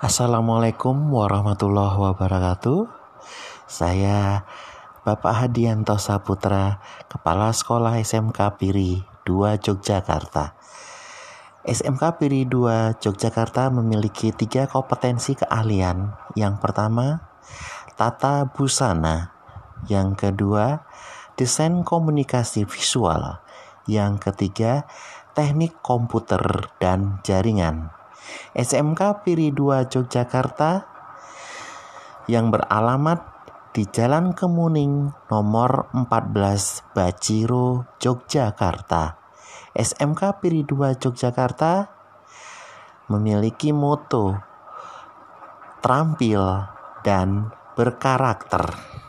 Assalamualaikum warahmatullahi wabarakatuh. Saya Bapak Hadianto Saputra, Kepala Sekolah SMK Piri 2 Yogyakarta. SMK Piri 2 Yogyakarta memiliki tiga kompetensi keahlian. Yang pertama, tata busana. Yang kedua, desain komunikasi visual. Yang ketiga, teknik komputer dan jaringan. SMK Piri 2 Yogyakarta yang beralamat di Jalan Kemuning nomor 14 Bajiro Yogyakarta. SMK Piri 2 Yogyakarta memiliki moto terampil dan berkarakter.